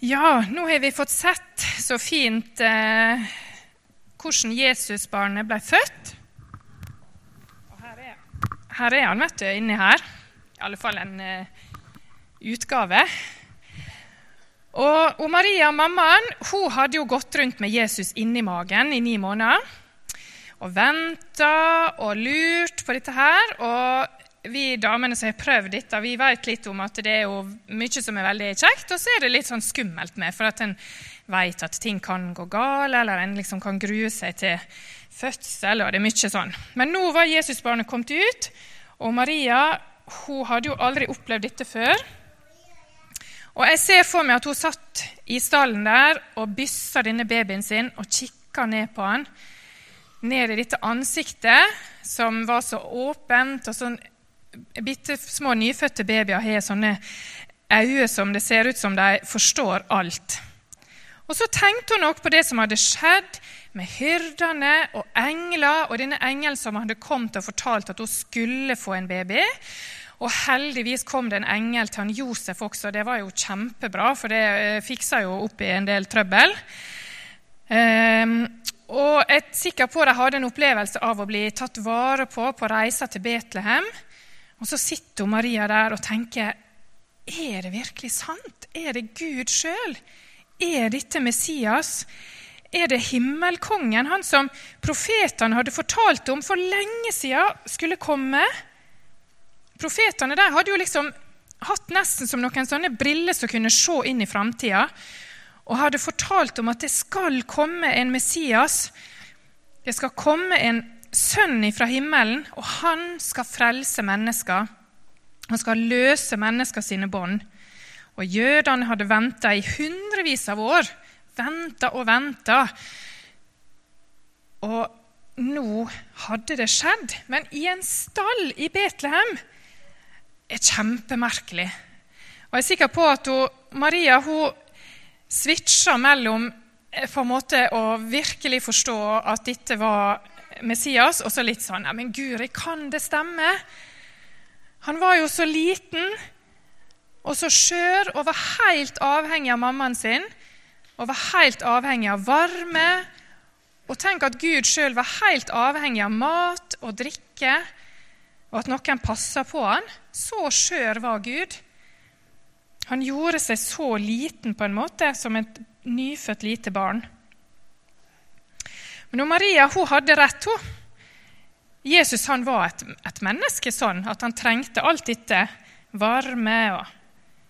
Ja, nå har vi fått sett så fint eh, hvordan Jesusbarnet ble født. Og her er, her er han, vet du, inni her. I alle fall en eh, utgave. Og, og, Maria, mammaen, hun hadde jo gått rundt med Jesus inni magen i ni måneder. Og venta og lurt på dette her. Og vi damene som har prøvd dette, vi vet litt om at det er jo mye som er veldig kjekt, og så er det litt sånn skummelt med, for at en vet at ting kan gå galt, eller en liksom kan grue seg til fødsel, og det er mye sånn. Men nå var Jesusbarnet kommet ut, og Maria hun hadde jo aldri opplevd dette før. Og jeg ser for meg at hun satt i stallen der og byssa denne babyen sin og kikka ned på han. Ned i dette ansiktet som var så åpent og sånn bitte små nyfødte babyer har sånne øyne som det ser ut som de forstår alt. Og Så tenkte hun nok på det som hadde skjedd med hyrdene og engler, og denne engelen som hadde kommet og fortalt at hun skulle få en baby. Og heldigvis kom det en engel til han Josef også. Det var jo kjempebra, for det eh, fiksa jo opp i en del trøbbel. Um, og jeg er sikker på de hadde en opplevelse av å bli tatt vare på på reisa til Betlehem. Og så sitter Maria der og tenker er det virkelig sant? Er det Gud sjøl? Er dette Messias? Er det himmelkongen, han som profetene hadde fortalt om for lenge siden skulle komme? Profetene der hadde jo liksom hatt nesten som noen sånne briller som kunne se inn i framtida, og hadde fortalt om at det skal komme en Messias. Det skal komme en sønn fra himmelen, og han skal frelse mennesker. Han skal løse mennesker sine bånd. Og jødene hadde venta i hundrevis av år. Venta og venta. Og nå hadde det skjedd, men i en stall i Betlehem. er kjempemerkelig. Og Jeg er sikker på at hun, Maria hun switcha mellom eh, på en måte å virkelig forstå at dette var Messias, og så litt sånn ja, Men Guri, kan det stemme? Han var jo så liten og så skjør og var helt avhengig av mammaen sin. Og var helt avhengig av varme. Og tenk at Gud sjøl var helt avhengig av mat og drikke, og at noen passa på han. Så skjør var Gud. Han gjorde seg så liten på en måte, som et nyfødt lite barn. Men Maria hun hadde rett. hun. Jesus han var et, et, menneske sånn at han trengte alt dette. Varme og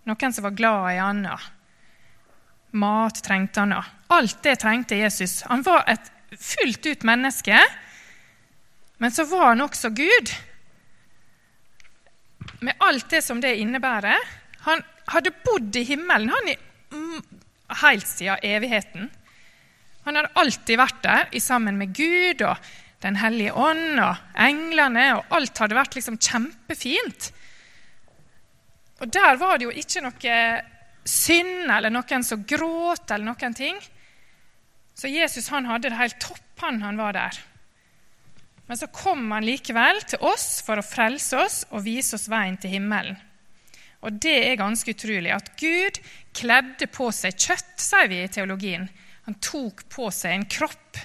noen som var glad i han. Mat trengte han. Alt det trengte Jesus. Han var et fullt ut menneske, men så var han også Gud. Med alt det som det innebærer. Han hadde bodd i himmelen han i, helt siden evigheten. Han hadde alltid vært der sammen med Gud og Den hellige ånd og englene. og Alt hadde vært liksom kjempefint. Og der var det jo ikke noe synd eller noen som gråt eller noen ting. Så Jesus han hadde det helt topp, han, han var der. Men så kom han likevel til oss for å frelse oss og vise oss veien til himmelen. Og det er ganske utrolig at Gud kledde på seg kjøtt, sier vi i teologien. Han tok på seg en kropp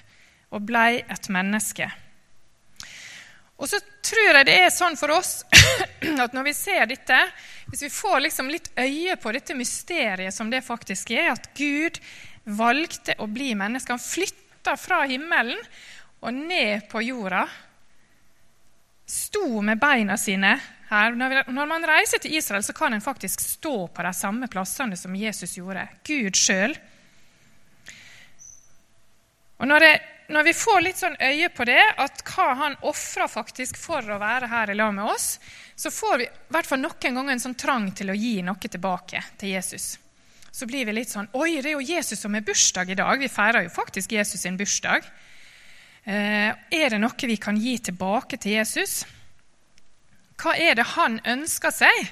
og blei et menneske. Og så tror jeg det er sånn for oss at når vi ser dette, hvis vi får liksom litt øye på dette mysteriet som det faktisk er, at Gud valgte å bli menneske Han flytta fra himmelen og ned på jorda. Sto med beina sine her. Når man reiser til Israel, så kan en faktisk stå på de samme plassene som Jesus gjorde. Gud sjøl. Og når, det, når, vi får litt sånn øye på det, at hva han ofra faktisk for å være her i lag med oss, så får vi i hvert fall noen ganger en sånn trang til å gi noe tilbake til Jesus. Så blir vi litt sånn Oi, det er jo Jesus som har bursdag i dag. Vi feirer jo faktisk Jesus sin bursdag. Eh, er det noe vi kan gi tilbake til Jesus? Hva er det han ønsker seg?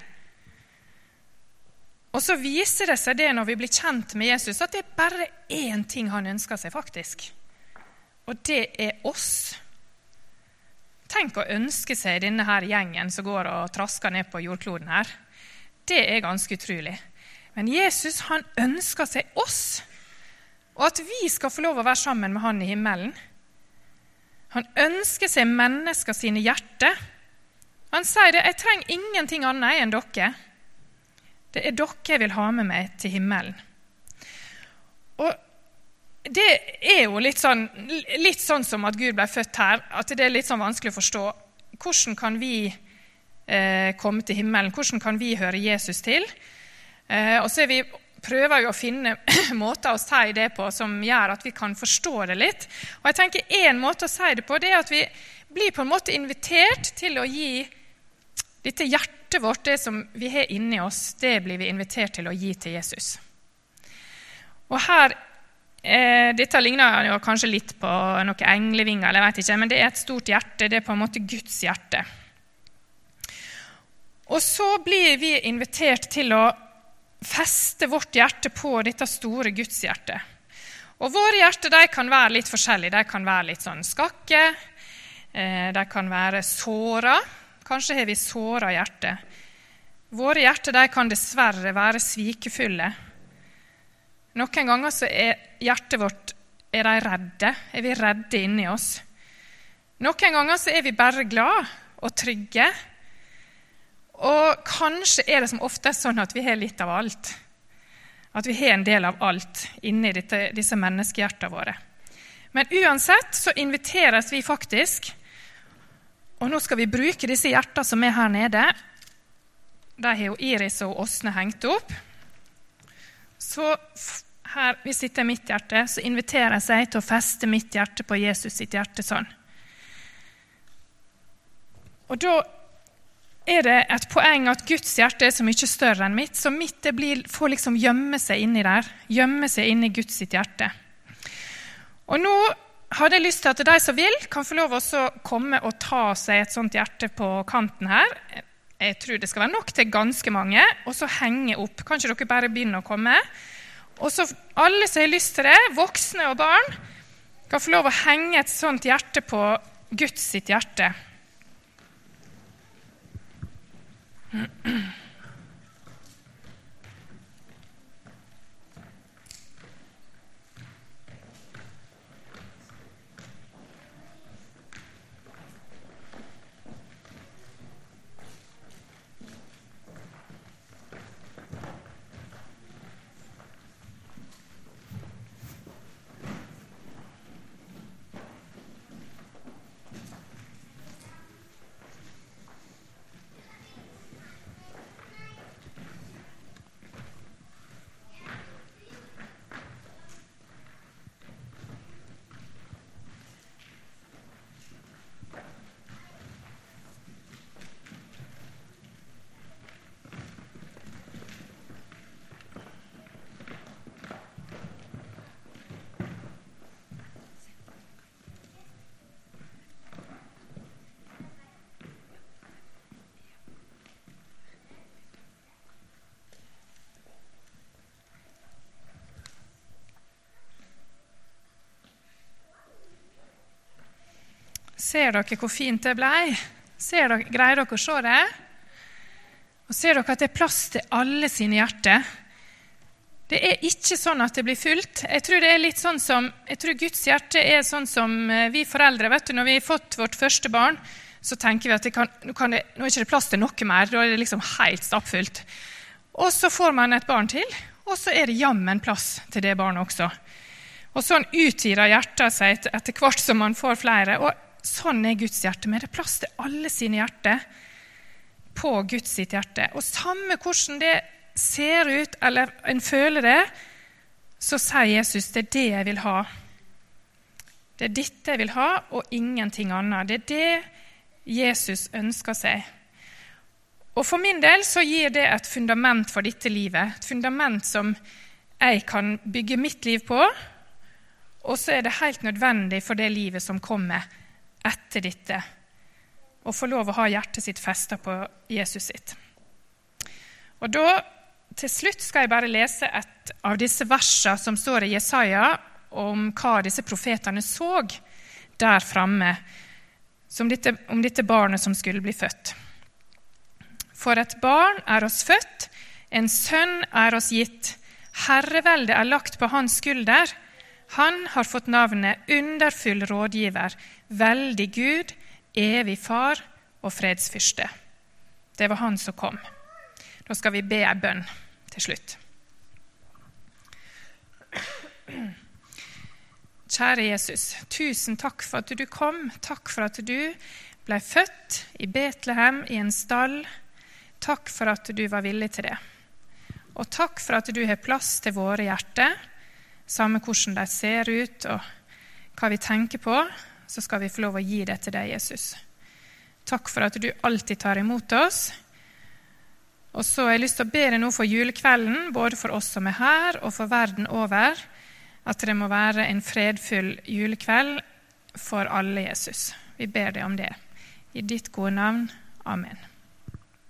Og så viser det seg det når vi blir kjent med Jesus, at det er bare én ting han ønsker seg, faktisk. Og det er oss. Tenk å ønske seg denne her gjengen som går og trasker ned på jordkloden her. Det er ganske utrolig. Men Jesus han ønsker seg oss, og at vi skal få lov å være sammen med han i himmelen. Han ønsker seg mennesker sine hjerter. Han sier det, 'Jeg trenger ingenting annet enn dere.' Det er dere jeg vil ha med meg til himmelen. Og det er jo litt sånn, litt sånn som at Gud ble født her, at det er litt sånn vanskelig å forstå. Hvordan kan vi eh, komme til himmelen? Hvordan kan vi høre Jesus til? Eh, og så er vi prøver jo å finne måter å si det på som gjør at vi kan forstå det litt. Og jeg tenker Én måte å si det på det er at vi blir på en måte invitert til å gi dette hjertet vårt, det som vi har inni oss, det blir vi invitert til å gi til Jesus. Og her, eh, Dette ligner jo kanskje litt på noen englevinger, eller jeg vet ikke, men det er et stort hjerte. Det er på en måte Guds hjerte. Og så blir vi invitert til å feste vårt hjerte på dette store gudshjertet. Og våre hjerter kan være litt forskjellige. De kan være litt sånn skakke. Eh, de kan være såra. Kanskje har vi såra hjertet. Våre hjerter de kan dessverre være svikefulle. Noen ganger så er hjertet vårt er de redde. Er vi redde inni oss? Noen ganger så er vi bare glad og trygge. Og kanskje er det som oftest sånn at vi har litt av alt. At vi har en del av alt inni dette, disse menneskehjertene våre. Men uansett så inviteres vi faktisk, og nå skal vi bruke disse hjertene som er her nede. De har jo Iris og Åsne hengt opp. Så her vi sitter mitt hjerte, så inviterer jeg seg til å feste mitt hjerte på Jesus sitt hjerte sånn. Og da er det et poeng at Guds hjerte er så mye større enn mitt, så mitt det blir, får liksom gjemme seg inni der. Gjemme seg inni Guds sitt hjerte. Og nå hadde jeg lyst til at de som vil, kan få lov å komme og ta seg et sånt hjerte på kanten her. Jeg tror det skal være nok til ganske mange. Og så henge opp. Kan ikke dere bare begynne å komme? Og så Alle som har lyst til det, voksne og barn, kan få lov å henge et sånt hjerte på Guds sitt hjerte. Ser dere hvor fint det ble? Dere, greier dere å se det? Og Ser dere at det er plass til alle sine hjerter? Det er ikke sånn at det blir fullt. Jeg tror sånn som, jeg tror Guds hjerte er sånn som eh, vi foreldre. vet du, Når vi har fått vårt første barn, så tenker vi at kan, nå, kan det, nå er det ikke plass til noe mer. Da er det liksom helt stappfullt. Og så får man et barn til, og så er det jammen plass til det barnet også. Og sånn utvider hjertet seg etter hvert som man får flere. Og Sånn er Guds hjerte. Men det er plass til alle sine hjerter på Guds sitt hjerte. Og samme hvordan det ser ut, eller en føler det, så sier Jesus det er det jeg vil ha. Det er dette jeg vil ha, og ingenting annet. Det er det Jesus ønsker seg. Og For min del så gir det et fundament for dette livet. Et fundament som jeg kan bygge mitt liv på. Og så er det helt nødvendig for det livet som kommer etter dette og få lov å ha hjertet sitt festa på Jesus sitt. Og da, Til slutt skal jeg bare lese et av disse versene som står i Jesaja om hva disse profetene så der framme om dette barnet som skulle bli født. For et barn er oss født, En sønn er oss gitt. Herreveldet er lagt på hans skulder. Han har fått navnet Underfull rådgiver, Veldig Gud, Evig Far og Fredsfyrste. Det var han som kom. Da skal vi be ei bønn til slutt. Kjære Jesus, tusen takk for at du kom. Takk for at du ble født i Betlehem, i en stall. Takk for at du var villig til det. Og takk for at du har plass til våre hjerter, samme hvordan de ser ut og hva vi tenker på, så skal vi få lov å gi det til deg, Jesus. Takk for at du alltid tar imot oss. Og så har jeg lyst til å be deg nå for julekvelden, både for oss som er her, og for verden over, at det må være en fredfull julekveld for alle, Jesus. Vi ber deg om det. I ditt gode navn. Amen.